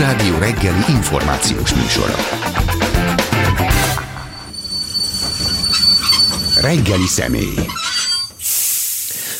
Klubrádió reggeli információs műsora. Reggeli személy.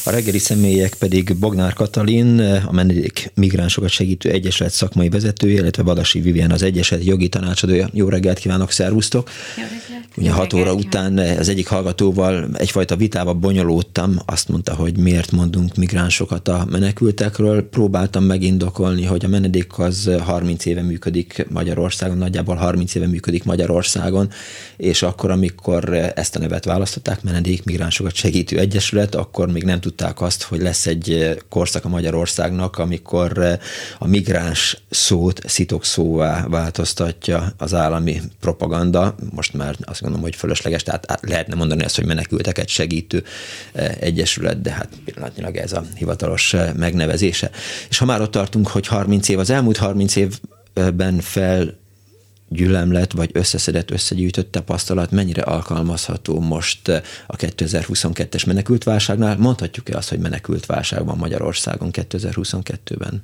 A reggeli személyek pedig Bognár Katalin, a menedék migránsokat segítő egyesület szakmai vezetője, illetve Badasi Vivian az egyesület jogi tanácsadója. Jó reggelt kívánok, szervusztok! Jó reggelt! Ugye hat óra után az egyik hallgatóval egyfajta vitába bonyolódtam, azt mondta, hogy miért mondunk migránsokat a menekültekről. Próbáltam megindokolni, hogy a menedék az 30 éve működik Magyarországon, nagyjából 30 éve működik Magyarországon, és akkor, amikor ezt a nevet választották, menedék migránsokat segítő egyesület, akkor még nem tudták azt, hogy lesz egy korszak a Magyarországnak, amikor a migráns szót szitok szóvá változtatja az állami propaganda. Most már azt gondolom, hogy fölösleges, tehát lehetne mondani azt, hogy menekülteket segítő eh, egyesület, de hát pillanatnyilag ez a hivatalos eh, megnevezése. És ha már ott tartunk, hogy 30 év, az elmúlt 30 évben fel gyülemlet vagy összeszedett, összegyűjtött tapasztalat mennyire alkalmazható most eh, a 2022-es menekültválságnál? Mondhatjuk-e azt, hogy menekült válság van Magyarországon 2022-ben?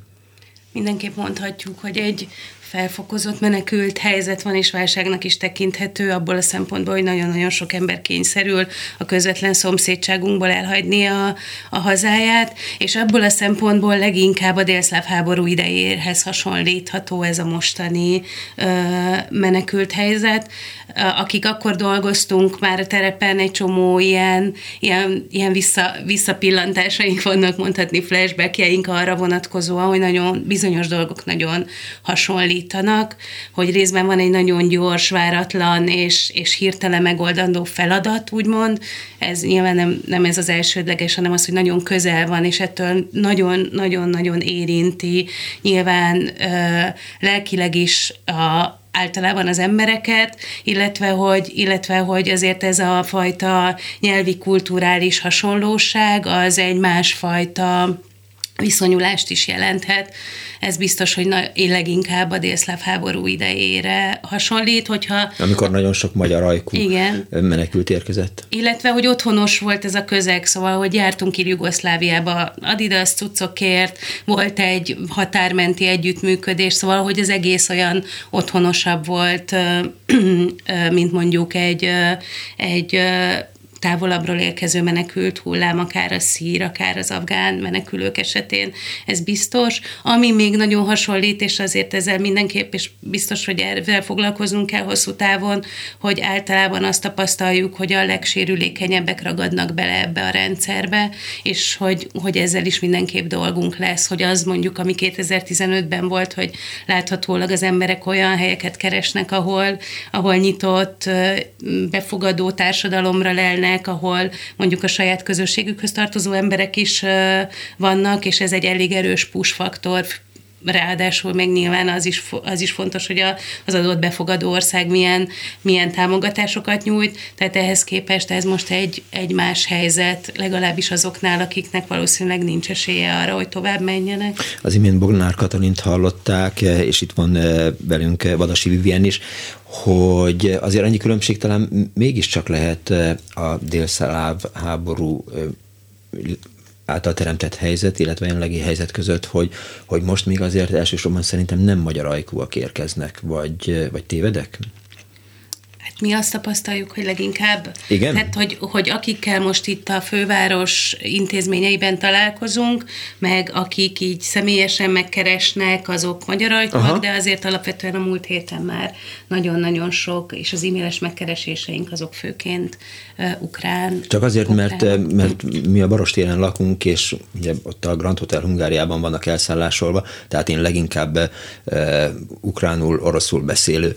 Mindenképp mondhatjuk, hogy egy felfokozott menekült helyzet van, és válságnak is tekinthető abból a szempontból, hogy nagyon-nagyon sok ember kényszerül a közvetlen szomszédságunkból elhagyni a, a hazáját, és abból a szempontból leginkább a délszláv háború idejéhez hasonlítható ez a mostani ö, menekült helyzet. Akik akkor dolgoztunk már a terepen, egy csomó ilyen, ilyen, ilyen vissza, visszapillantásaink vannak, mondhatni flashbackjeink arra vonatkozóan, hogy nagyon bizonyos dolgok nagyon hasonlít állítanak, hogy részben van egy nagyon gyors, váratlan és, és hirtelen megoldandó feladat, úgymond. Ez nyilván nem, nem ez az elsődleges, hanem az, hogy nagyon közel van, és ettől nagyon-nagyon-nagyon érinti nyilván ö, lelkileg is a, általában az embereket, illetve hogy, illetve hogy azért ez a fajta nyelvi kulturális hasonlóság az egy másfajta viszonyulást is jelenthet. Ez biztos, hogy na, leginkább a délszláv háború idejére hasonlít, hogyha... Amikor nagyon sok magyar ajkú igen. menekült érkezett. Illetve, hogy otthonos volt ez a közeg, szóval, hogy jártunk ki Jugoszláviába Adidas cuccokért, volt egy határmenti együttműködés, szóval, hogy az egész olyan otthonosabb volt, mint mondjuk egy, egy távolabbról érkező menekült hullám, akár a szír, akár az afgán menekülők esetén, ez biztos. Ami még nagyon hasonlít, és azért ezzel mindenképp, és biztos, hogy ezzel foglalkoznunk kell hosszú távon, hogy általában azt tapasztaljuk, hogy a legsérülékenyebbek ragadnak bele ebbe a rendszerbe, és hogy, hogy ezzel is mindenképp dolgunk lesz, hogy az mondjuk, ami 2015-ben volt, hogy láthatólag az emberek olyan helyeket keresnek, ahol, ahol nyitott, befogadó társadalomra lelnek, helyenek, ahol mondjuk a saját közösségükhöz tartozó emberek is vannak, és ez egy elég erős push faktor ráadásul meg nyilván az is, az is fontos, hogy az adott befogadó ország milyen, milyen támogatásokat nyújt, tehát ehhez képest ez most egy, egy más helyzet, legalábbis azoknál, akiknek valószínűleg nincs esélye arra, hogy tovább menjenek. Az imént Bognár Katalint hallották, és itt van eh, velünk Vadasi Vivien is, hogy azért annyi különbség talán mégiscsak lehet eh, a délszaláv háború eh, által teremtett helyzet, illetve jelenlegi helyzet között, hogy, hogy most még azért elsősorban szerintem nem magyar ajkúak érkeznek, vagy, vagy tévedek? Mi azt tapasztaljuk, hogy leginkább, Igen? tehát hogy, hogy akikkel most itt a főváros intézményeiben találkozunk, meg akik így személyesen megkeresnek, azok magyar ajtóak, de azért alapvetően a múlt héten már nagyon-nagyon sok, és az e-mailes megkereséseink azok főként uh, ukrán. Csak azért, ukrán. mert, mert mi a Barostéren lakunk, és ugye ott a Grand Hotel Hungáriában vannak elszállásolva, tehát én leginkább uh, ukránul, oroszul beszélő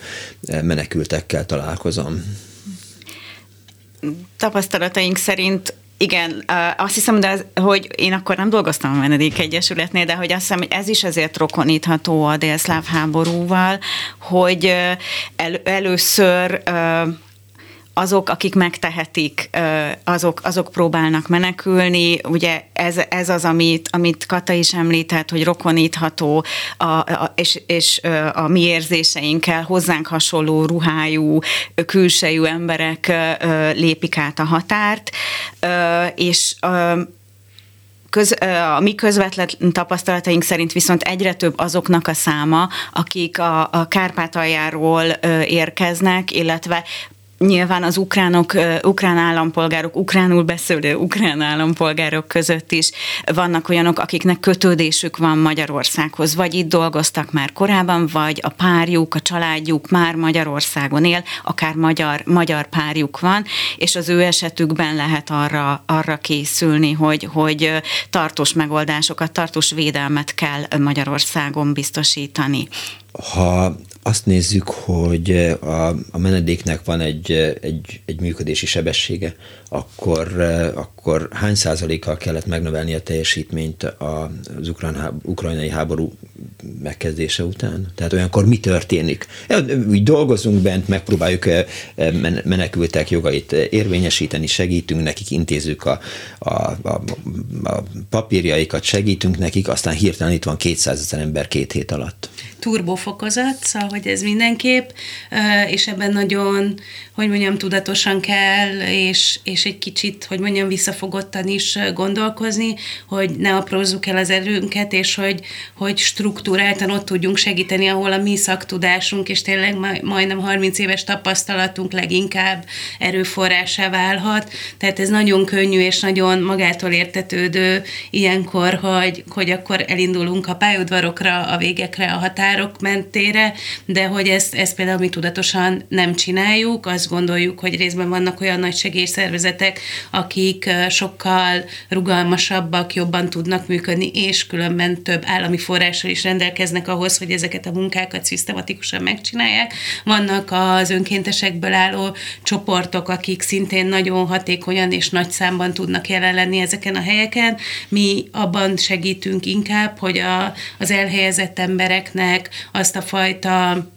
menekültekkel találkozom találkozom? Tapasztalataink szerint igen, azt hiszem, de az, hogy én akkor nem dolgoztam a Menedék Egyesületnél, de hogy azt hiszem, hogy ez is azért rokonítható a délszláv háborúval, hogy el, először azok, akik megtehetik, azok, azok próbálnak menekülni. Ugye ez, ez az, amit, amit Kata is említett, hogy rokonítható, a, a, és, és a mi érzéseinkkel hozzánk hasonló ruhájú, külsejű emberek lépik át a határt, és Köz, a mi közvetlen tapasztalataink szerint viszont egyre több azoknak a száma, akik a, a Kárpátaljáról érkeznek, illetve nyilván az ukránok, ukrán állampolgárok, ukránul beszélő ukrán állampolgárok között is vannak olyanok, akiknek kötődésük van Magyarországhoz, vagy itt dolgoztak már korábban, vagy a párjuk, a családjuk már Magyarországon él, akár magyar, magyar párjuk van, és az ő esetükben lehet arra, arra készülni, hogy, hogy tartós megoldásokat, tartós védelmet kell Magyarországon biztosítani. Ha azt nézzük, hogy a, a menedéknek van egy, egy, egy működési sebessége, akkor, akkor hány százalékkal kellett megnövelni a teljesítményt az ukrán, ukrajnai háború megkezdése után? Tehát olyankor mi történik? Úgy dolgozunk bent, megpróbáljuk menekültek jogait érvényesíteni, segítünk nekik, intézzük a, a, a, a papírjaikat, segítünk nekik, aztán hirtelen itt van 200 ezer ember két hét alatt turbofokozat, szóval hogy ez mindenképp, és ebben nagyon, hogy mondjam, tudatosan kell, és, és egy kicsit, hogy mondjam, visszafogottan is gondolkozni, hogy ne aprózzuk el az erőnket, és hogy, hogy struktúráltan ott tudjunk segíteni, ahol a mi szaktudásunk, és tényleg majdnem 30 éves tapasztalatunk leginkább erőforrásá válhat. Tehát ez nagyon könnyű és nagyon magától értetődő ilyenkor, hogy, hogy akkor elindulunk a pályaudvarokra, a végekre, a határ határok mentére, de hogy ezt, ezt például mi tudatosan nem csináljuk, azt gondoljuk, hogy részben vannak olyan nagy segélyszervezetek, akik sokkal rugalmasabbak, jobban tudnak működni, és különben több állami forrással is rendelkeznek ahhoz, hogy ezeket a munkákat szisztematikusan megcsinálják. Vannak az önkéntesekből álló csoportok, akik szintén nagyon hatékonyan és nagy számban tudnak jelen lenni ezeken a helyeken. Mi abban segítünk inkább, hogy a, az elhelyezett embereknek azt a fajta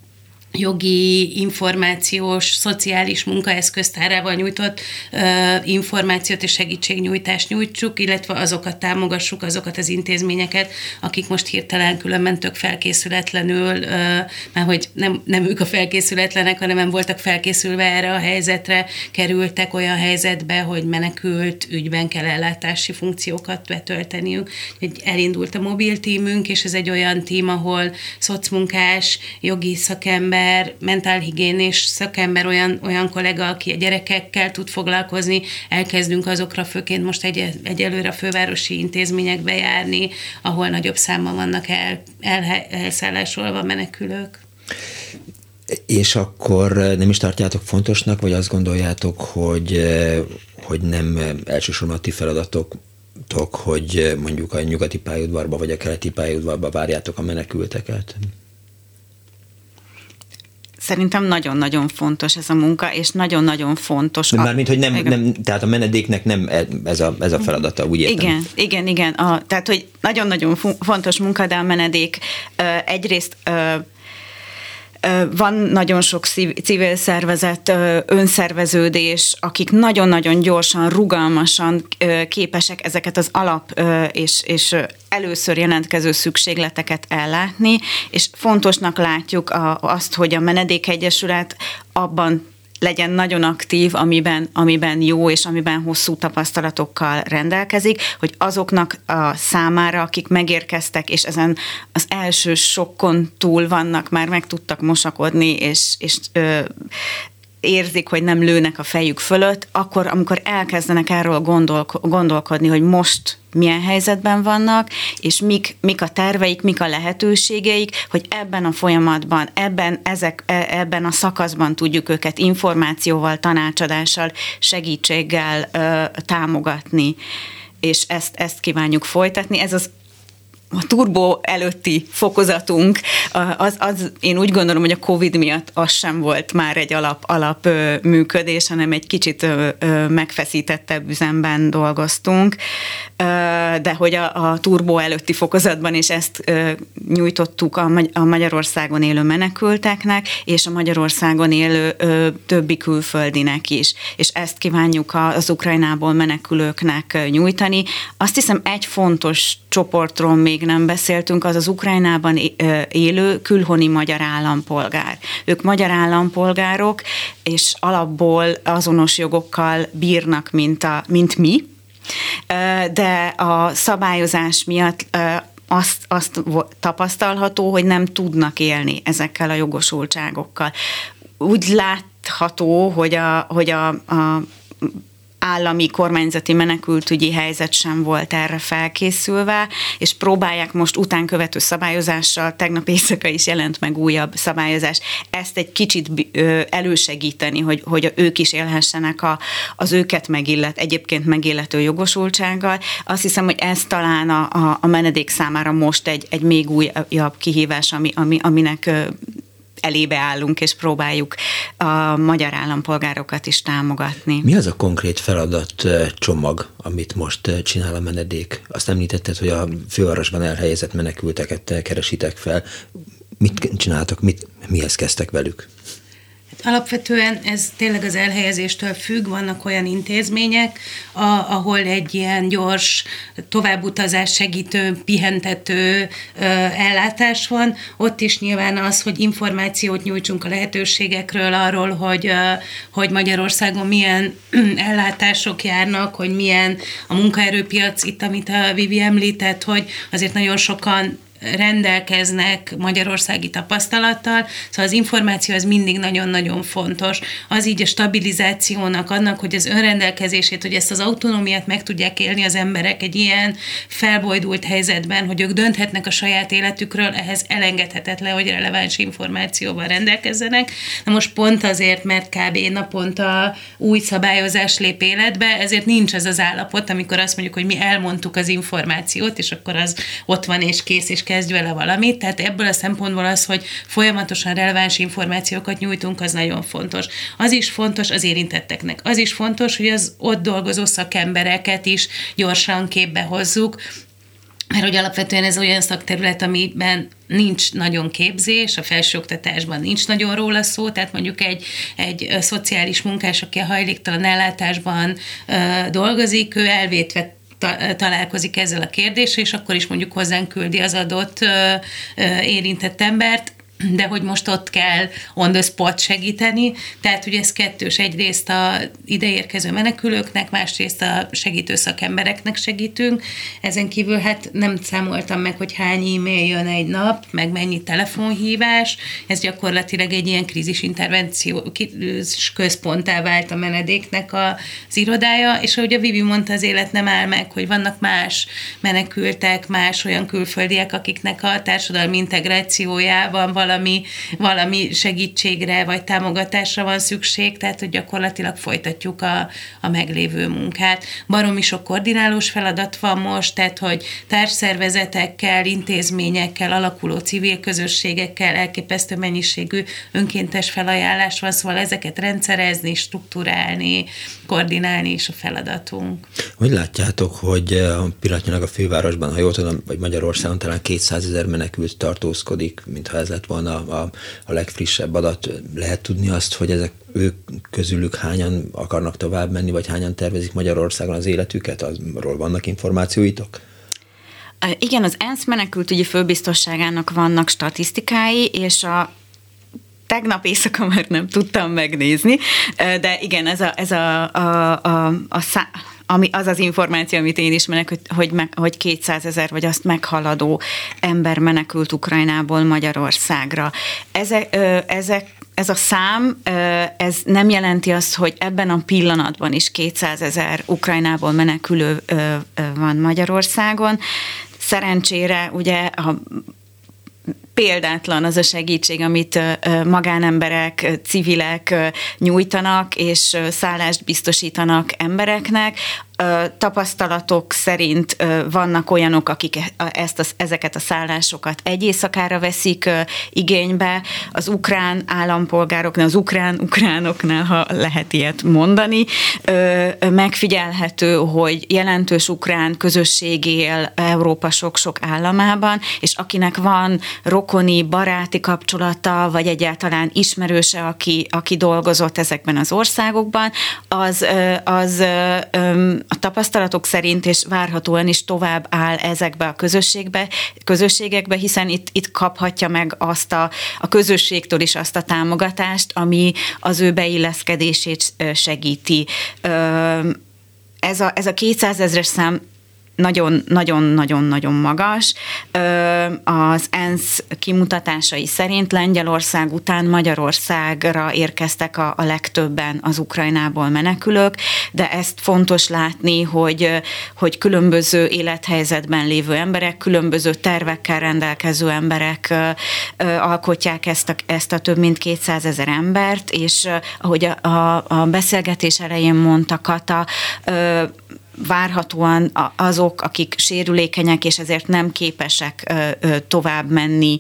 jogi, információs, szociális munkaeszköztárával nyújtott uh, információt és segítségnyújtást nyújtsuk, illetve azokat támogassuk, azokat az intézményeket, akik most hirtelen különben tök felkészületlenül, uh, mert hogy nem, nem ők a felkészületlenek, hanem nem voltak felkészülve erre a helyzetre, kerültek olyan helyzetbe, hogy menekült ügyben kell ellátási funkciókat betölteniük. Egy elindult a mobil tímünk, és ez egy olyan tím, ahol szocmunkás, jogi szakember, szakember, mentálhigiénés szakember, olyan, olyan kollega, aki a gyerekekkel tud foglalkozni, elkezdünk azokra főként most egy, egyelőre a fővárosi intézményekbe járni, ahol nagyobb számban vannak el, el, elszállásolva menekülők. És akkor nem is tartjátok fontosnak, vagy azt gondoljátok, hogy, hogy nem elsősorban a ti feladatok hogy mondjuk a nyugati pályaudvarba vagy a keleti pályaudvarba várjátok a menekülteket? Szerintem nagyon-nagyon fontos ez a munka, és nagyon-nagyon fontos. Mármint, hogy nem, nem, tehát a menedéknek nem e- ez a, ez a feladata, úgy értem. Igen, igen, igen. A, tehát, hogy nagyon-nagyon fontos munka, de a menedék egyrészt van nagyon sok civil szervezet, önszerveződés, akik nagyon-nagyon gyorsan, rugalmasan képesek ezeket az alap és, és először jelentkező szükségleteket ellátni, és fontosnak látjuk azt, hogy a Menedékegyesület abban legyen nagyon aktív, amiben, amiben jó és amiben hosszú tapasztalatokkal rendelkezik, hogy azoknak a számára, akik megérkeztek, és ezen az első sokkon túl vannak, már meg tudtak mosakodni, és, és ö, érzik, hogy nem lőnek a fejük fölött, akkor amikor elkezdenek erről gondolk- gondolkodni, hogy most milyen helyzetben vannak, és mik, mik a terveik, mik a lehetőségeik, hogy ebben a folyamatban, ebben, ezek, e, ebben a szakaszban tudjuk őket információval, tanácsadással, segítséggel ö, támogatni és ezt, ezt kívánjuk folytatni. Ez az a turbo előtti fokozatunk, az, az, én úgy gondolom, hogy a Covid miatt az sem volt már egy alap, alap működés, hanem egy kicsit megfeszítettebb üzemben dolgoztunk, de hogy a, a turbo előtti fokozatban is ezt nyújtottuk a, a Magyarországon élő menekülteknek, és a Magyarországon élő többi külföldinek is, és ezt kívánjuk az Ukrajnából menekülőknek nyújtani. Azt hiszem egy fontos csoportról még nem beszéltünk, az az Ukrajnában élő külhoni magyar állampolgár. Ők magyar állampolgárok, és alapból azonos jogokkal bírnak, mint, a, mint mi, de a szabályozás miatt azt, azt tapasztalható, hogy nem tudnak élni ezekkel a jogosultságokkal. Úgy látható, hogy a, hogy a, a állami kormányzati menekültügyi helyzet sem volt erre felkészülve, és próbálják most utánkövető szabályozással, tegnap éjszaka is jelent meg újabb szabályozás, ezt egy kicsit elősegíteni, hogy, hogy ők is élhessenek a, az őket megillet, egyébként megillető jogosultsággal. Azt hiszem, hogy ez talán a, a, a menedék számára most egy, egy még újabb kihívás, ami, ami, aminek elébe állunk, és próbáljuk a magyar állampolgárokat is támogatni. Mi az a konkrét feladat csomag, amit most csinál a menedék? Azt említetted, hogy a fővárosban elhelyezett menekülteket keresitek fel. Mit csináltak, mit, mihez kezdtek velük? Alapvetően ez tényleg az elhelyezéstől függ, vannak olyan intézmények, a, ahol egy ilyen gyors továbbutazás segítő, pihentető ö, ellátás van. Ott is nyilván az, hogy információt nyújtsunk a lehetőségekről, arról, hogy, ö, hogy Magyarországon milyen ellátások járnak, hogy milyen a munkaerőpiac, itt amit a Vivi említett, hogy azért nagyon sokan rendelkeznek magyarországi tapasztalattal, szóval az információ az mindig nagyon-nagyon fontos. Az így a stabilizációnak, annak, hogy az önrendelkezését, hogy ezt az autonómiát meg tudják élni az emberek egy ilyen felbojdult helyzetben, hogy ők dönthetnek a saját életükről, ehhez elengedhetetlen, hogy releváns információval rendelkezzenek. Na most pont azért, mert kb. naponta új szabályozás lép életbe, ezért nincs ez az állapot, amikor azt mondjuk, hogy mi elmondtuk az információt, és akkor az ott van és kész, és kezdj vele valamit, tehát ebből a szempontból az, hogy folyamatosan releváns információkat nyújtunk, az nagyon fontos. Az is fontos az érintetteknek. Az is fontos, hogy az ott dolgozó szakembereket is gyorsan képbe hozzuk, mert hogy alapvetően ez olyan szakterület, amiben nincs nagyon képzés, a felsőoktatásban nincs nagyon róla szó, tehát mondjuk egy, egy szociális munkás, aki a hajléktalan ellátásban ö, dolgozik, ő elvétve találkozik ezzel a kérdéssel, és akkor is mondjuk hozzánk küldi az adott érintett embert, de hogy most ott kell on the spot segíteni, tehát ugye ez kettős, egyrészt a ideérkező menekülőknek, másrészt a segítő szakembereknek segítünk, ezen kívül hát nem számoltam meg, hogy hány e-mail jön egy nap, meg mennyi telefonhívás, ez gyakorlatilag egy ilyen krízisintervenció központtá vált a menedéknek az irodája, és ahogy a Vivi mondta, az élet nem áll meg, hogy vannak más menekültek, más olyan külföldiek, akiknek a társadalmi integrációjában valami valami, valami segítségre vagy támogatásra van szükség, tehát hogy gyakorlatilag folytatjuk a, a meglévő munkát. Baromi sok koordinálós feladat van most, tehát hogy társszervezetekkel, intézményekkel, alakuló civil közösségekkel elképesztő mennyiségű önkéntes felajánlás van, szóval ezeket rendszerezni, struktúrálni, koordinálni is a feladatunk. Hogy látjátok, hogy a pillanatnyilag a fővárosban, ha jól tudom, vagy Magyarországon talán 200 ezer menekült tartózkodik, mintha ez lett volna volna a, a legfrissebb adat. Lehet tudni azt, hogy ezek ők közülük hányan akarnak tovább menni, vagy hányan tervezik Magyarországon az életüket? Arról vannak információitok? Igen, az ENSZ menekültügyi főbiztosságának vannak statisztikái, és a tegnap éjszaka már nem tudtam megnézni, de igen, ez a, ez a, a, a, a szá, ami, az az információ, amit én ismerek, hogy, hogy, meg, hogy 200 ezer vagy azt meghaladó ember menekült Ukrajnából Magyarországra. Ezek, ezek ez a szám, ez nem jelenti azt, hogy ebben a pillanatban is 200 ezer Ukrajnából menekülő van Magyarországon. Szerencsére ugye a példátlan az a segítség, amit magánemberek, civilek nyújtanak, és szállást biztosítanak embereknek. Tapasztalatok szerint vannak olyanok, akik e, ezt a, ezeket a szállásokat egy éjszakára veszik igénybe, az ukrán állampolgároknál, az ukrán-ukránoknál, ha lehet ilyet mondani, megfigyelhető, hogy jelentős ukrán közösség él Európa sok-sok államában, és akinek van rokoni, baráti kapcsolata, vagy egyáltalán ismerőse, aki, aki dolgozott ezekben az országokban, az, az a tapasztalatok szerint és várhatóan is tovább áll ezekbe a közösségbe, közösségekbe, hiszen itt, itt kaphatja meg azt a, a közösségtől is azt a támogatást, ami az ő beilleszkedését segíti. Ez a, ez a 200 ezres szám nagyon-nagyon-nagyon-nagyon magas. Az ENSZ kimutatásai szerint Lengyelország után Magyarországra érkeztek a, a legtöbben az Ukrajnából menekülők, de ezt fontos látni, hogy, hogy különböző élethelyzetben lévő emberek, különböző tervekkel rendelkező emberek alkotják ezt a, ezt a több mint 200 ezer embert, és ahogy a, a, a beszélgetés elején mondta Kata, várhatóan azok, akik sérülékenyek, és ezért nem képesek tovább menni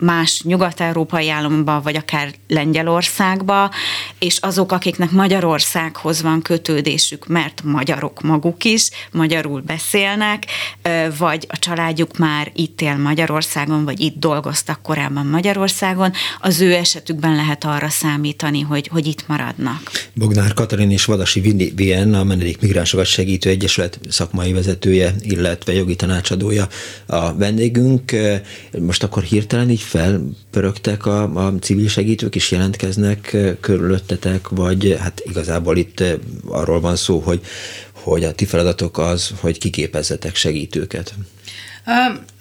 más nyugat-európai államban, vagy akár Lengyelországba, és azok, akiknek Magyarországhoz van kötődésük, mert magyarok maguk is, magyarul beszélnek, vagy a családjuk már itt él Magyarországon, vagy itt dolgoztak korábban Magyarországon, az ő esetükben lehet arra számítani, hogy, hogy itt maradnak. Bognár Katalin és Vadasi Vien, a Menedék Migránsokat Segítő Egyesület szakmai vezetője, illetve jogi tanácsadója a vendégünk. Most akkor hirtelen így felpörögtek a, a civil segítők is jelentkeznek körülöttetek, vagy hát igazából itt arról van szó, hogy, hogy a ti feladatok az, hogy kiképezzetek segítőket.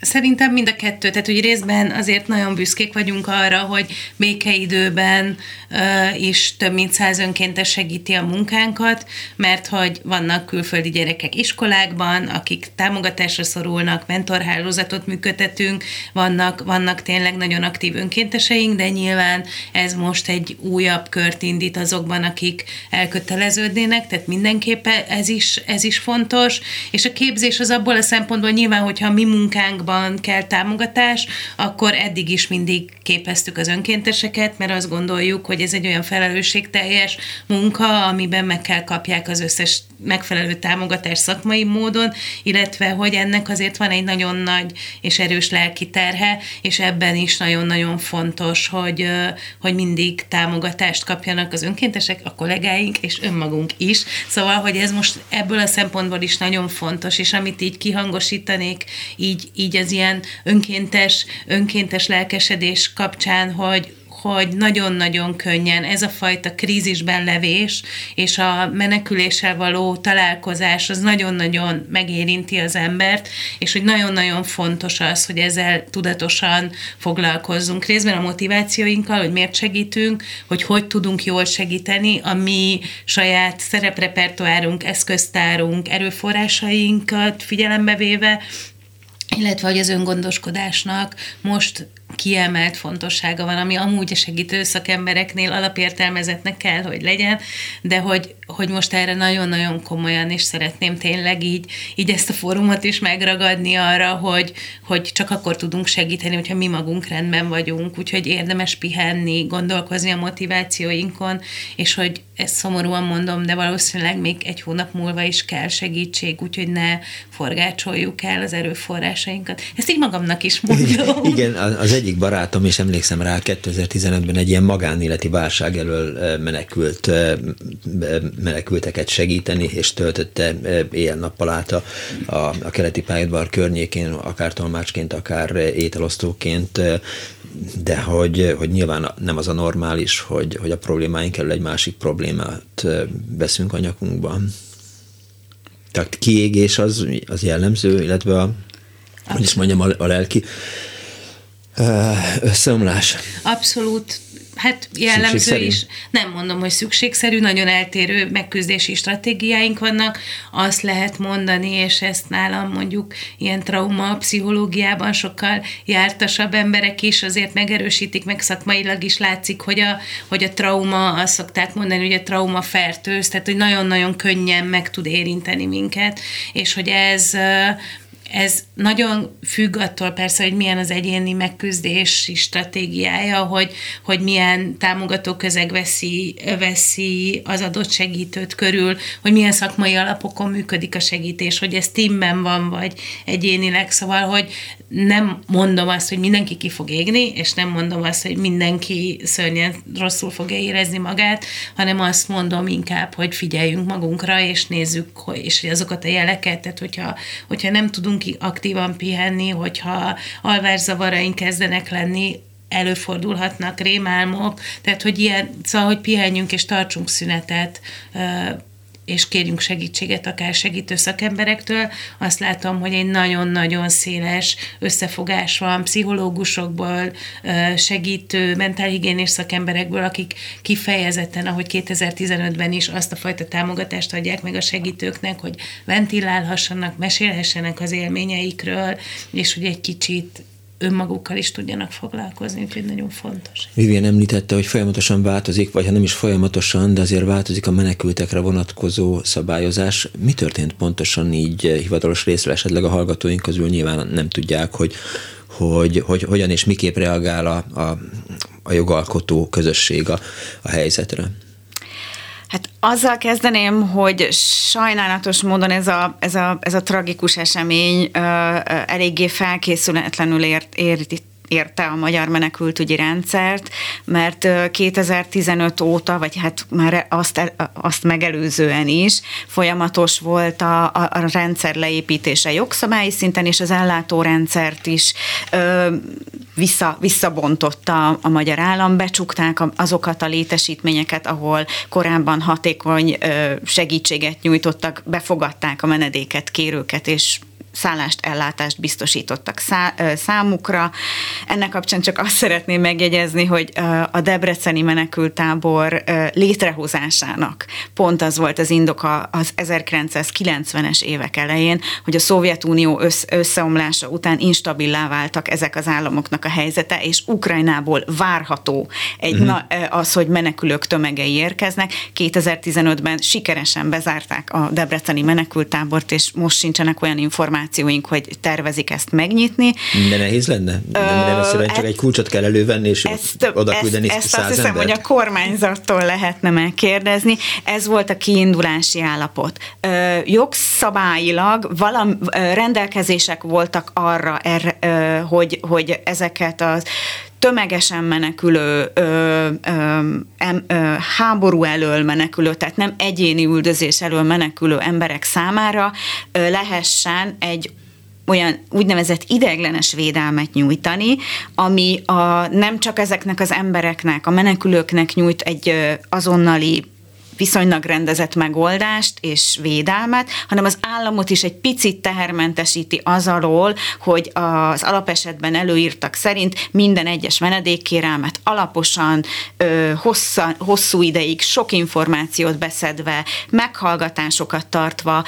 Szerintem mind a kettő, tehát hogy részben azért nagyon büszkék vagyunk arra, hogy békeidőben uh, is több mint száz önkéntes segíti a munkánkat, mert hogy vannak külföldi gyerekek iskolákban, akik támogatásra szorulnak, mentorhálózatot működtetünk, vannak, vannak tényleg nagyon aktív önkénteseink, de nyilván ez most egy újabb kört indít azokban, akik elköteleződnének, tehát mindenképpen ez is, ez is fontos, és a képzés az abból a szempontból nyilván, hogyha mi munkánkban kell támogatás, akkor eddig is mindig képeztük az önkénteseket, mert azt gondoljuk, hogy ez egy olyan felelősségteljes munka, amiben meg kell kapják az összes megfelelő támogatás szakmai módon, illetve hogy ennek azért van egy nagyon nagy és erős lelki terhe, és ebben is nagyon-nagyon fontos, hogy, hogy mindig támogatást kapjanak az önkéntesek, a kollégáink és önmagunk is. Szóval, hogy ez most ebből a szempontból is nagyon fontos, és amit így kihangosítanék, így, így az ilyen önkéntes, önkéntes lelkesedés kapcsán, hogy, hogy nagyon-nagyon könnyen ez a fajta krízisben levés és a meneküléssel való találkozás az nagyon-nagyon megérinti az embert, és hogy nagyon-nagyon fontos az, hogy ezzel tudatosan foglalkozzunk. Részben a motivációinkkal, hogy miért segítünk, hogy hogy tudunk jól segíteni, a mi saját szereprepertoárunk, eszköztárunk, erőforrásainkat figyelembe véve, illetve hogy az öngondoskodásnak most kiemelt fontossága van, ami amúgy a segítő szakembereknél alapértelmezetnek kell, hogy legyen, de hogy, hogy most erre nagyon-nagyon komolyan, és szeretném tényleg így, így ezt a fórumot is megragadni arra, hogy, hogy csak akkor tudunk segíteni, hogyha mi magunk rendben vagyunk, úgyhogy érdemes pihenni, gondolkozni a motivációinkon, és hogy ezt szomorúan mondom, de valószínűleg még egy hónap múlva is kell segítség, úgyhogy ne forgácsoljuk el az erőforrásainkat. Ezt így magamnak is mondom. Igen, az egyik barátom, és emlékszem rá, 2015-ben egy ilyen magánéleti válság elől menekült, menekülteket segíteni, és töltötte éjjel-nappal át a, a, a keleti pályadvar környékén, akár tolmácsként, akár ételosztóként, de hogy, hogy nyilván nem az a normális, hogy, hogy a problémáink elől egy másik problémát veszünk a nyakunkban. Tehát kiégés az, az jellemző, illetve a, hogy is mondjam, a, a lelki összeomlás. Abszolút hát jellemző is. Nem mondom, hogy szükségszerű, nagyon eltérő megküzdési stratégiáink vannak. Azt lehet mondani, és ezt nálam mondjuk ilyen trauma pszichológiában sokkal jártasabb emberek is azért megerősítik, meg szakmailag is látszik, hogy a, hogy a trauma, azt szokták mondani, hogy a trauma fertőz, tehát hogy nagyon-nagyon könnyen meg tud érinteni minket, és hogy ez ez nagyon függ attól persze, hogy milyen az egyéni megküzdési stratégiája, hogy, hogy milyen támogató közeg veszi, veszi az adott segítőt körül, hogy milyen szakmai alapokon működik a segítés, hogy ez teamben van, vagy egyénileg, szóval, hogy nem mondom azt, hogy mindenki ki fog égni, és nem mondom azt, hogy mindenki szörnyen rosszul fogja érezni magát, hanem azt mondom inkább, hogy figyeljünk magunkra, és nézzük, és azokat a jeleket, tehát hogyha, hogyha nem tudunk aktívan pihenni, hogyha alvászavaraink kezdenek lenni, előfordulhatnak rémálmok, tehát hogy ilyen, szóval, hogy pihenjünk és tartsunk szünetet, és kérjünk segítséget akár segítő szakemberektől, azt látom, hogy egy nagyon-nagyon széles összefogás van pszichológusokból, segítő, mentálhigiénés szakemberekből, akik kifejezetten, ahogy 2015-ben is azt a fajta támogatást adják meg a segítőknek, hogy ventilálhassanak, mesélhessenek az élményeikről, és hogy egy kicsit önmagukkal is tudjanak foglalkozni, úgyhogy nagyon fontos. Vivien említette, hogy folyamatosan változik, vagy ha nem is folyamatosan, de azért változik a menekültekre vonatkozó szabályozás. Mi történt pontosan így hivatalos részre, esetleg a hallgatóink közül nyilván nem tudják, hogy hogy, hogy hogyan és miképp reagál a, a, a jogalkotó közösség a, a helyzetre. Hát azzal kezdeném, hogy sajnálatos módon ez a, ez a, ez a tragikus esemény ö, ö, eléggé felkészületlenül ért, érít, érte a magyar menekültügyi rendszert, mert 2015 óta, vagy hát már azt, azt megelőzően is folyamatos volt a, a, a rendszer leépítése jogszabályi szinten, és az ellátórendszert is ö, vissza, visszabontotta a magyar állam, becsukták azokat a létesítményeket, ahol korábban hatékony segítséget nyújtottak, befogadták a menedéket, kérőket, és szállást, ellátást biztosítottak szá- számukra. Ennek kapcsán csak azt szeretném megjegyezni, hogy a Debreceni menekültábor létrehozásának pont az volt az indoka az 1990-es évek elején, hogy a Szovjetunió össz- összeomlása után instabilá váltak ezek az államoknak a helyzete, és Ukrajnából várható egy uh-huh. na, az, hogy menekülők tömegei érkeznek. 2015-ben sikeresen bezárták a Debreceni menekültábort, és most sincsenek olyan információk, információink, hogy tervezik ezt megnyitni. De nehéz lenne? Nem, nem egyszerűen csak egy kulcsot kell elővenni, és ezt, oda küldeni ezt, ezt azt hiszem, embert? hogy a kormányzattól lehetne megkérdezni. Ez volt a kiindulási állapot. Ö, jogszabályilag valam, rendelkezések voltak arra, erre, ö, hogy, hogy ezeket az tömegesen menekülő, ö, ö, em, ö, háború elől menekülő, tehát nem egyéni üldözés elől menekülő emberek számára ö, lehessen egy olyan úgynevezett ideiglenes védelmet nyújtani, ami a, nem csak ezeknek az embereknek, a menekülőknek nyújt egy azonnali viszonylag rendezett megoldást és védelmet, hanem az államot is egy picit tehermentesíti az alól, hogy az alapesetben előírtak szerint minden egyes menedékkérelmet alaposan, hossza, hosszú ideig, sok információt beszedve, meghallgatásokat tartva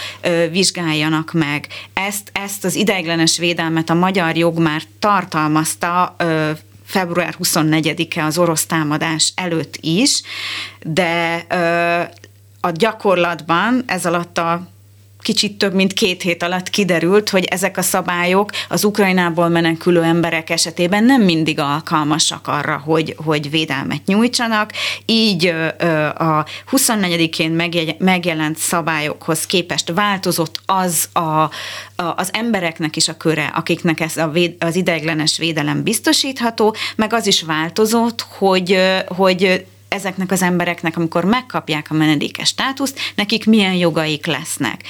vizsgáljanak meg. Ezt, ezt az ideiglenes védelmet a magyar jog már tartalmazta február 24-e az orosz támadás előtt is, de a gyakorlatban ez alatt a kicsit több mint két hét alatt kiderült, hogy ezek a szabályok az Ukrajnából menekülő emberek esetében nem mindig alkalmasak arra, hogy, hogy védelmet nyújtsanak. Így a 24-én megjelent szabályokhoz képest változott az a, az embereknek is a köre, akiknek ez a véd, az ideiglenes védelem biztosítható, meg az is változott, hogy, hogy ezeknek az embereknek, amikor megkapják a menedékes státuszt, nekik milyen jogaik lesznek.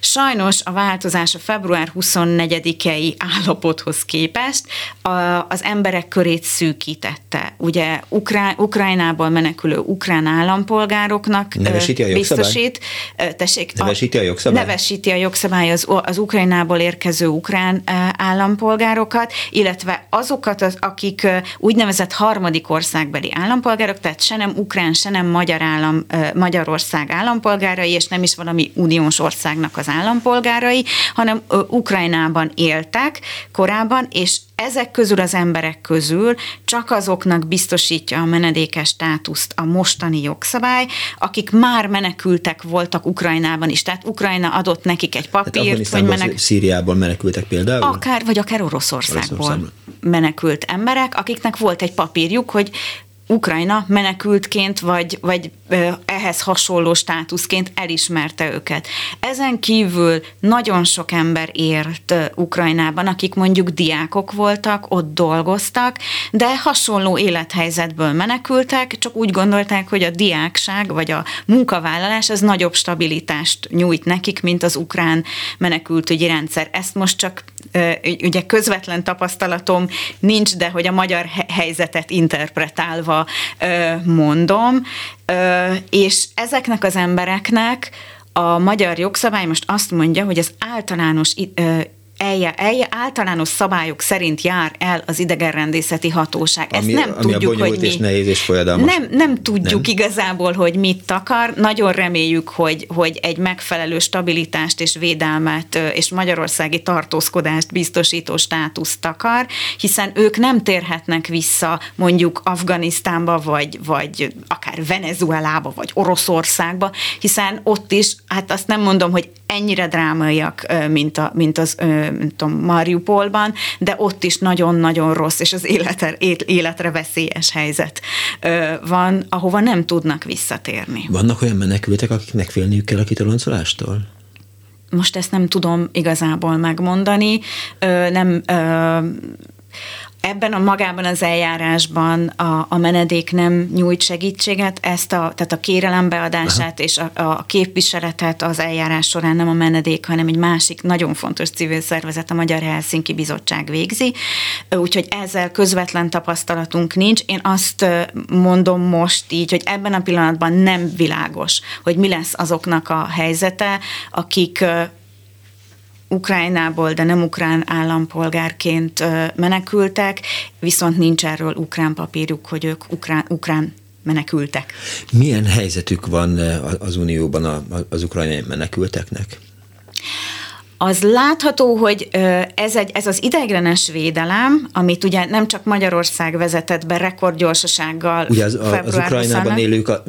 Sajnos a változás a február 24-i állapothoz képest a, az emberek körét szűkítette. Ugye Ukrá, Ukrajnából menekülő ukrán állampolgároknak nevesíti a biztosít. Tessék, nevesíti a jogszabály? Nevesíti a jogszabály az, az Ukrajnából érkező ukrán állampolgárokat, illetve azokat, akik úgynevezett harmadik országbeli állampolgárok, tehát se nem ukrán, se nem magyar állam, Magyarország állampolgárai, és nem is valami uniós országnak az állampolgárai, hanem Ukrajnában éltek korábban, és ezek közül az emberek közül csak azoknak biztosítja a menedékes státuszt a mostani jogszabály, akik már menekültek voltak Ukrajnában is. Tehát Ukrajna adott nekik egy papírt, hogy menek... Szíriából menekültek például? Akár, vagy akár Oroszországból Oroszországból menekült emberek, akiknek volt egy papírjuk, hogy Ukrajna menekültként, vagy, vagy ehhez hasonló státuszként elismerte őket. Ezen kívül nagyon sok ember ért Ukrajnában, akik mondjuk diákok voltak, ott dolgoztak, de hasonló élethelyzetből menekültek, csak úgy gondolták, hogy a diákság vagy a munkavállalás az nagyobb stabilitást nyújt nekik, mint az ukrán menekültügyi rendszer. Ezt most csak ugye közvetlen tapasztalatom nincs, de hogy a magyar helyzetet interpretálva mondom, és ezeknek az embereknek A magyar jogszabály most azt mondja, hogy az általános elje, elje, általános szabályok szerint jár el az idegenrendészeti hatóság. Ezt ami, nem ami tudjuk, a hogy mi. és nehéz és folyadalmas. Nem, nem tudjuk nem. igazából, hogy mit takar. Nagyon reméljük, hogy, hogy egy megfelelő stabilitást és védelmet és magyarországi tartózkodást biztosító státuszt takar, hiszen ők nem térhetnek vissza mondjuk Afganisztánba, vagy, vagy akár Venezuelába, vagy Oroszországba, hiszen ott is, hát azt nem mondom, hogy ennyire drámaiak, mint, a, mint az mint tudom, Mariupolban, de ott is nagyon-nagyon rossz, és az életre, életre veszélyes helyzet van, ahova nem tudnak visszatérni. Vannak olyan menekültek, akiknek félniük kell a kitoloncolástól? Most ezt nem tudom igazából megmondani. Nem ebben a magában az eljárásban a, a menedék nem nyújt segítséget, ezt a, tehát a kérelem beadását Aha. és a, a képviseletet az eljárás során nem a menedék, hanem egy másik nagyon fontos civil szervezet, a Magyar Helsinki Bizottság végzi, úgyhogy ezzel közvetlen tapasztalatunk nincs. Én azt mondom most így, hogy ebben a pillanatban nem világos, hogy mi lesz azoknak a helyzete, akik Ukrajnából, de nem ukrán állampolgárként menekültek, viszont nincs erről ukrán papírjuk, hogy ők ukrán, ukrán menekültek. Milyen helyzetük van az Unióban az ukrajnai menekülteknek? Az látható, hogy ez, egy, ez az ideiglenes védelem, amit ugye nem csak Magyarország vezetett be rekordgyorsasággal. Ugye az, az Ukrajnában élők a,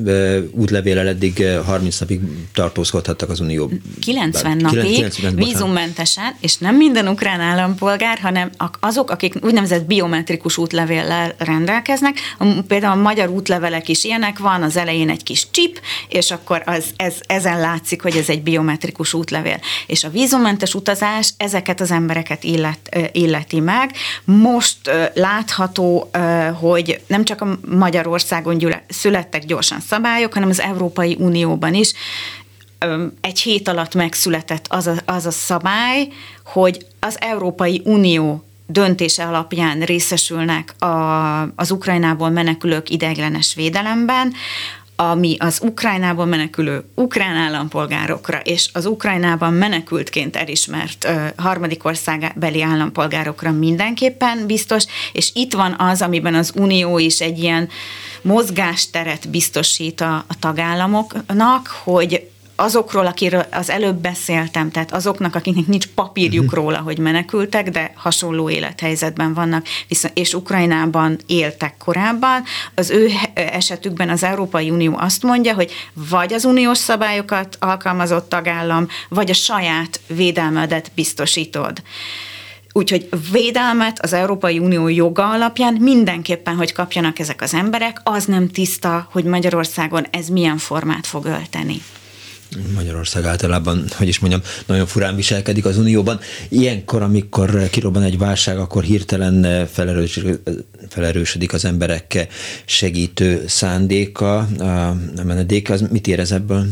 útlevéllel eddig 30 napig tartózkodhattak az Unió. 90 napig, 90, vízummentesen, és nem minden ukrán állampolgár, hanem azok, akik úgynevezett biometrikus útlevéllel rendelkeznek. Például a magyar útlevelek is ilyenek van, az elején egy kis chip, és akkor az, ez, ezen látszik, hogy ez egy biometrikus útlevél. És a vízummentes önkéntes utazás ezeket az embereket illet, illeti meg. Most látható, hogy nem csak a Magyarországon születtek gyorsan szabályok, hanem az Európai Unióban is egy hét alatt megszületett az a, az a szabály, hogy az Európai Unió döntése alapján részesülnek a, az Ukrajnából menekülők ideiglenes védelemben, ami az Ukrajnából menekülő ukrán állampolgárokra és az Ukrajnában menekültként elismert ö, harmadik országbeli állampolgárokra mindenképpen biztos, és itt van az, amiben az Unió is egy ilyen mozgásteret biztosít a, a tagállamoknak, hogy azokról, akiről az előbb beszéltem, tehát azoknak, akiknek nincs papírjuk uh-huh. róla, hogy menekültek, de hasonló élethelyzetben vannak, viszont, és Ukrajnában éltek korábban, az ő esetükben az Európai Unió azt mondja, hogy vagy az uniós szabályokat alkalmazott tagállam, vagy a saját védelmedet biztosítod. Úgyhogy védelmet az Európai Unió joga alapján mindenképpen, hogy kapjanak ezek az emberek, az nem tiszta, hogy Magyarországon ez milyen formát fog ölteni. Magyarország általában, hogy is mondjam, nagyon furán viselkedik az Unióban. Ilyenkor, amikor kirobban egy válság, akkor hirtelen felerősödik az emberek segítő szándéka, a menedék, az mit érez ebből?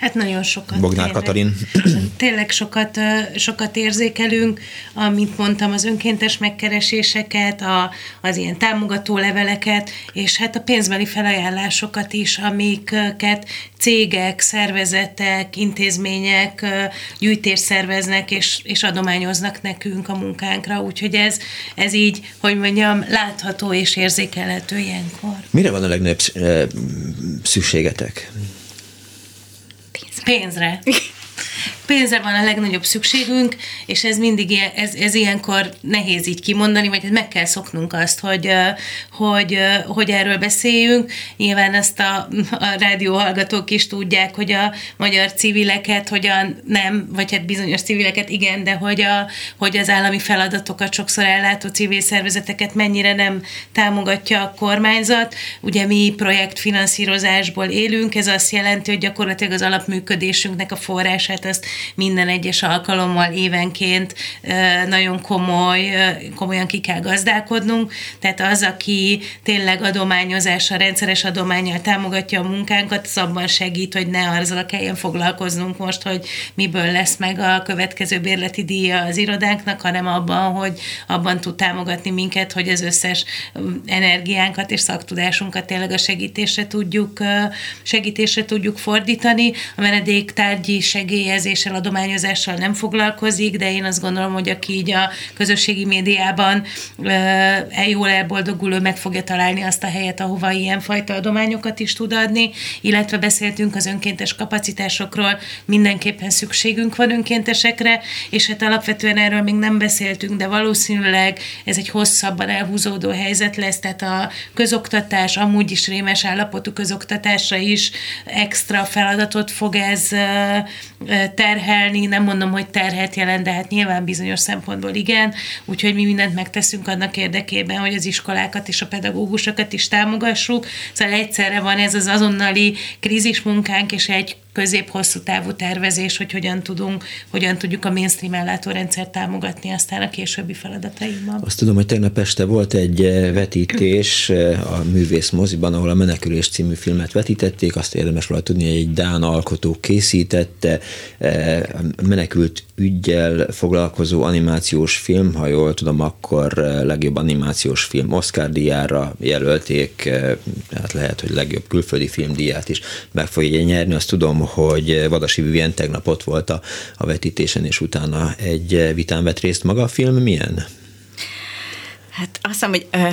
Hát nagyon sokat. Bognár tényleg, Katalin. Tényleg sokat, sokat érzékelünk, amit mondtam, az önkéntes megkereséseket, a, az ilyen támogató leveleket, és hát a pénzbeli felajánlásokat is, amiket cégek, szervezetek, intézmények gyűjtés szerveznek, és, és adományoznak nekünk a munkánkra, úgyhogy ez, ez így, hogy mondjam, látható és érzékelhető ilyenkor. Mire van a legnagyobb szükségetek? Pénzre. pénzre van a legnagyobb szükségünk, és ez mindig ilyen, ez, ez ilyenkor nehéz így kimondani, vagy meg kell szoknunk azt, hogy, hogy, hogy erről beszéljünk. Nyilván ezt a, a rádió hallgatók is tudják, hogy a magyar civileket hogyan nem, vagy hát bizonyos civileket igen, de hogy, a, hogy az állami feladatokat sokszor ellátó civil szervezeteket mennyire nem támogatja a kormányzat. Ugye mi projektfinanszírozásból élünk, ez azt jelenti, hogy gyakorlatilag az alapműködésünknek a forrását azt minden egyes alkalommal évenként nagyon komoly, komolyan ki kell gazdálkodnunk, tehát az, aki tényleg adományozással, rendszeres adományjal támogatja a munkánkat, az abban segít, hogy ne azzal kelljen foglalkoznunk most, hogy miből lesz meg a következő bérleti díja az irodánknak, hanem abban, hogy abban tud támogatni minket, hogy az összes energiánkat és szaktudásunkat tényleg a segítésre tudjuk, segítésre tudjuk fordítani. A menedéktárgyi segélyezéssel, adományozással nem foglalkozik, de én azt gondolom, hogy aki így a közösségi médiában e jól elboldogul, ő meg fogja találni azt a helyet, ahova ilyenfajta adományokat is tud adni, illetve beszéltünk az önkéntes kapacitásokról, mindenképpen szükségünk van önkéntesekre, és hát alapvetően erről még nem beszéltünk, de valószínűleg ez egy hosszabban elhúzódó helyzet lesz, tehát a közoktatás, amúgy is rémes állapotú közoktatásra is extra feladatot fog ez terhelni, nem mondom, hogy terhet jelent, de hát nyilván bizonyos szempontból igen, úgyhogy mi mindent megteszünk annak érdekében, hogy az iskolákat és a pedagógusokat is támogassuk, szóval egyszerre van ez az azonnali krízismunkánk, és egy közép-hosszú távú tervezés, hogy hogyan tudunk, hogyan tudjuk a mainstream ellátórendszert támogatni aztán a későbbi feladataimban. Azt tudom, hogy tegnap este volt egy eh, vetítés eh, a művész moziban, ahol a Menekülés című filmet vetítették, azt érdemes róla tudni, hogy egy Dán alkotó készítette, eh, menekült ügyjel foglalkozó animációs film, ha jól tudom, akkor legjobb animációs film Oscar díjára jelölték, tehát lehet, hogy legjobb külföldi filmdíját is meg fogja nyerni. Azt tudom, hogy Vadasi Vivien tegnap ott volt a, a vetítésen, és utána egy vitán vett részt maga a film. Milyen? Hát azt hiszem, hogy uh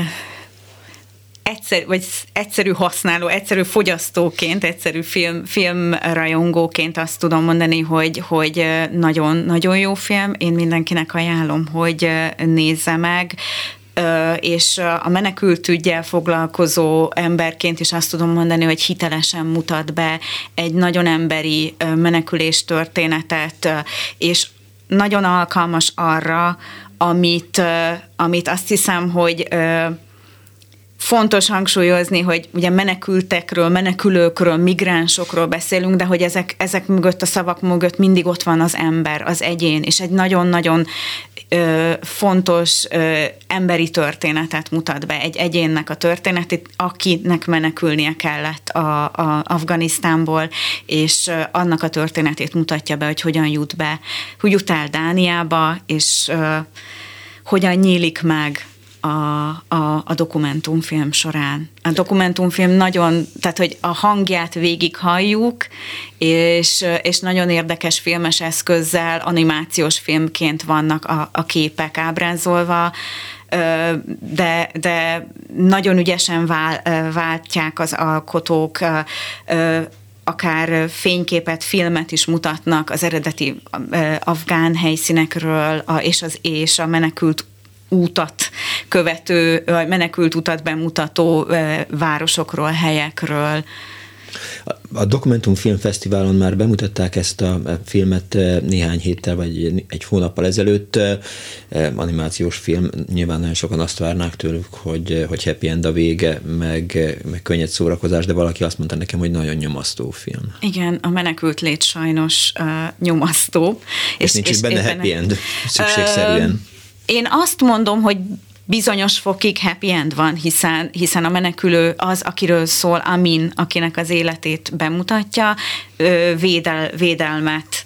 egyszer, vagy egyszerű használó, egyszerű fogyasztóként, egyszerű film, filmrajongóként azt tudom mondani, hogy, hogy nagyon, nagyon jó film. Én mindenkinek ajánlom, hogy nézze meg és a menekült ügyel foglalkozó emberként is azt tudom mondani, hogy hitelesen mutat be egy nagyon emberi menekülés történetet, és nagyon alkalmas arra, amit, amit azt hiszem, hogy fontos hangsúlyozni, hogy ugye menekültekről, menekülőkről, migránsokról beszélünk, de hogy ezek, ezek mögött, a szavak mögött mindig ott van az ember, az egyén, és egy nagyon-nagyon ö, fontos ö, emberi történetet mutat be, egy egyénnek a történetét, akinek menekülnie kellett a, a Afganisztánból, és ö, annak a történetét mutatja be, hogy hogyan jut be, hogy jut el Dániába, és ö, hogyan nyílik meg a, a, a dokumentumfilm során. A dokumentumfilm nagyon, tehát hogy a hangját végig halljuk, és, és nagyon érdekes filmes eszközzel, animációs filmként vannak a, a képek ábrázolva, de, de nagyon ügyesen vál, váltják az alkotók akár fényképet, filmet is mutatnak az eredeti afgán helyszínekről, és az és a menekült útat követő, vagy menekült utat bemutató városokról, helyekről. A Dokumentum Fesztiválon már bemutatták ezt a filmet néhány héttel, vagy egy hónappal ezelőtt. Animációs film, nyilván nagyon sokan azt várnák tőlük, hogy, hogy happy end a vége, meg, meg könnyed szórakozás, de valaki azt mondta nekem, hogy nagyon nyomasztó film. Igen, a menekült lét sajnos uh, nyomasztó. És, és nincs és, is benne happy end, szükségszerűen. Uh, én azt mondom, hogy bizonyos fokig happy end van, hiszen, hiszen a menekülő az, akiről szól Amin, akinek az életét bemutatja, védel, védelmet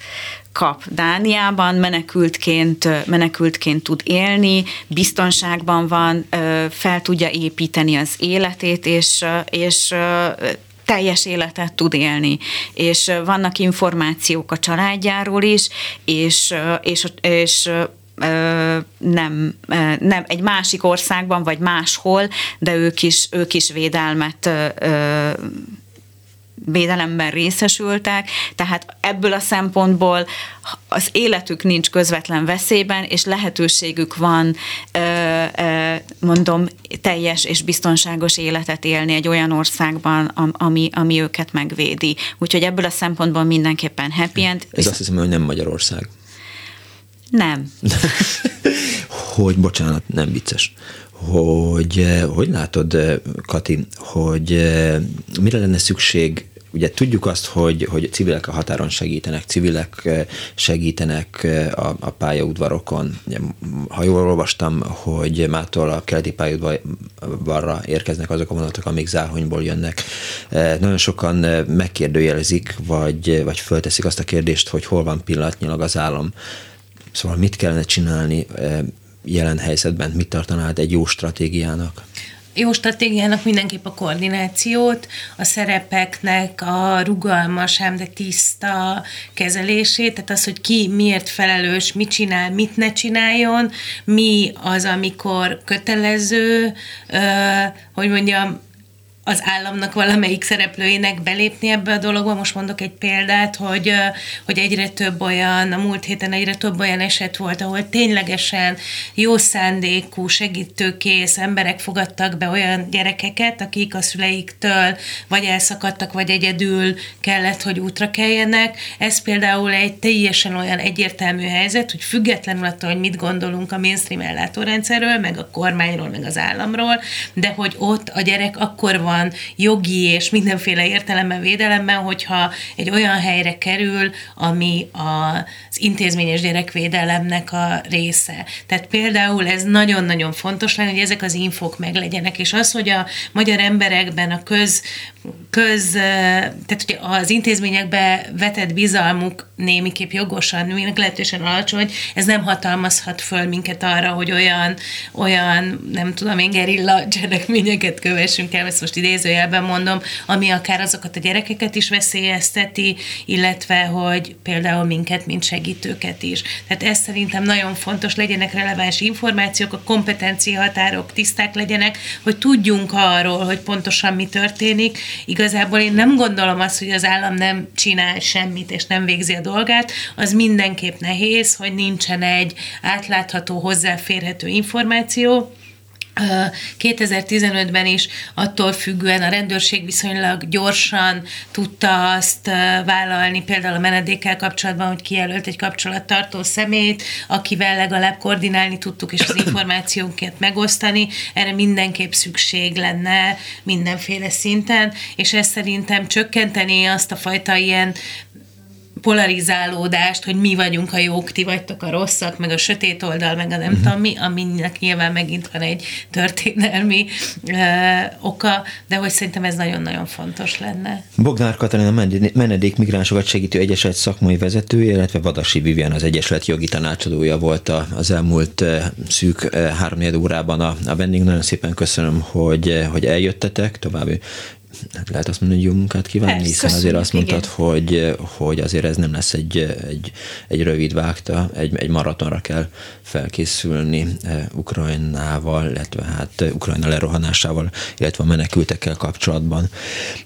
kap Dániában, menekültként, menekültként tud élni, biztonságban van, fel tudja építeni az életét, és, és teljes életet tud élni, és vannak információk a családjáról is, és, és, és nem, nem egy másik országban, vagy máshol, de ők is, ők is védelmet védelemben részesültek, tehát ebből a szempontból az életük nincs közvetlen veszélyben, és lehetőségük van, mondom, teljes és biztonságos életet élni egy olyan országban, ami, ami őket megvédi. Úgyhogy ebből a szempontból mindenképpen happy end. Ez azt hiszem, hogy nem Magyarország. Nem. hogy, bocsánat, nem vicces, hogy hogy látod, Kati, hogy mire lenne szükség ugye tudjuk azt, hogy, hogy civilek a határon segítenek, civilek segítenek a, a pályaudvarokon. Ha jól olvastam, hogy mától a keleti pályaudvarra érkeznek azok a vonatok, amik Záhonyból jönnek. Nagyon sokan megkérdőjelezik, vagy, vagy fölteszik azt a kérdést, hogy hol van pillanatnyilag az állam. Szóval mit kellene csinálni jelen helyzetben, mit tartanád egy jó stratégiának? jó stratégiának mindenképp a koordinációt, a szerepeknek a rugalmas, ám de tiszta kezelését, tehát az, hogy ki miért felelős, mit csinál, mit ne csináljon, mi az, amikor kötelező, hogy mondjam, az államnak valamelyik szereplőjének belépni ebbe a dologba. Most mondok egy példát, hogy, hogy egyre több olyan, a múlt héten egyre több olyan eset volt, ahol ténylegesen jó szándékú, segítőkész emberek fogadtak be olyan gyerekeket, akik a szüleiktől vagy elszakadtak, vagy egyedül kellett, hogy útra keljenek. Ez például egy teljesen olyan egyértelmű helyzet, hogy függetlenül attól, hogy mit gondolunk a mainstream ellátórendszerről, meg a kormányról, meg az államról, de hogy ott a gyerek akkor van van jogi és mindenféle értelemben védelemben, hogyha egy olyan helyre kerül, ami az intézményes gyerekvédelemnek a része. Tehát például ez nagyon-nagyon fontos lenne, hogy ezek az infok meglegyenek, és az, hogy a magyar emberekben a köz, köz tehát hogy az intézményekbe vetett bizalmuk némiképp jogosan, meglehetősen alacsony, ez nem hatalmazhat föl minket arra, hogy olyan, olyan nem tudom én, gerilla cselekményeket kövessünk el, ezt most idézőjelben mondom, ami akár azokat a gyerekeket is veszélyezteti, illetve hogy például minket, mint segítőket is. Tehát ez szerintem nagyon fontos, legyenek releváns információk, a kompetencia határok tiszták legyenek, hogy tudjunk arról, hogy pontosan mi történik. Igazából én nem gondolom azt, hogy az állam nem csinál semmit, és nem végzi a dolgát, az mindenképp nehéz, hogy nincsen egy átlátható, hozzáférhető információ, 2015-ben is attól függően a rendőrség viszonylag gyorsan tudta azt vállalni, például a menedékkel kapcsolatban, hogy kijelölt egy kapcsolattartó szemét, akivel legalább koordinálni tudtuk, és az információnkat megosztani. Erre mindenképp szükség lenne mindenféle szinten, és ez szerintem csökkenteni azt a fajta ilyen polarizálódást, hogy mi vagyunk a jók, ti vagytok a rosszak, meg a sötét oldal, meg a nem uh-huh. tudom mi, aminek nyilván megint van egy történelmi uh, oka, de hogy szerintem ez nagyon-nagyon fontos lenne. Bognár Katalin a menedék migránsokat segítő egyesület szakmai vezetője, illetve Vadasi Vivian az egyesület jogi tanácsadója volt az elmúlt szűk három órában a, a vendég. Nagyon szépen köszönöm, hogy, hogy eljöttetek, további hát lehet azt mondani, hogy jó munkát kívánni, Persze, hiszen azért azt mondtad, hogy, hogy azért ez nem lesz egy, egy, egy rövid vágta, egy, egy maratonra kell felkészülni eh, Ukrajnával, illetve hát eh, Ukrajna lerohanásával, illetve a menekültekkel kapcsolatban.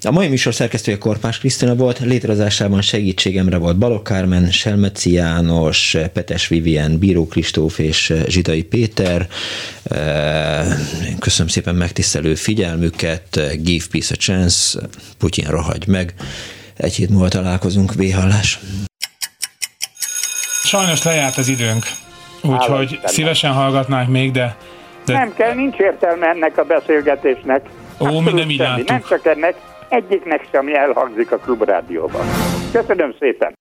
A mai műsor szerkesztője Korpás Krisztina volt, létrehozásában segítségemre volt Balok Kármen, Selmeci János, Petes Vivien, Bíró Kristóf és eh, Zsidai Péter. Köszönöm szépen megtisztelő figyelmüket, give peace a chance, Putyin rohagy meg. Egy hét múlva találkozunk, véhallás. Sajnos lejárt az időnk. Úgyhogy szívesen hallgatnánk még, de, de... Nem kell, nincs értelme ennek a beszélgetésnek. Ó, mi nem így Nem csak ennek, egyiknek sem elhangzik a klubrádióban. Köszönöm szépen!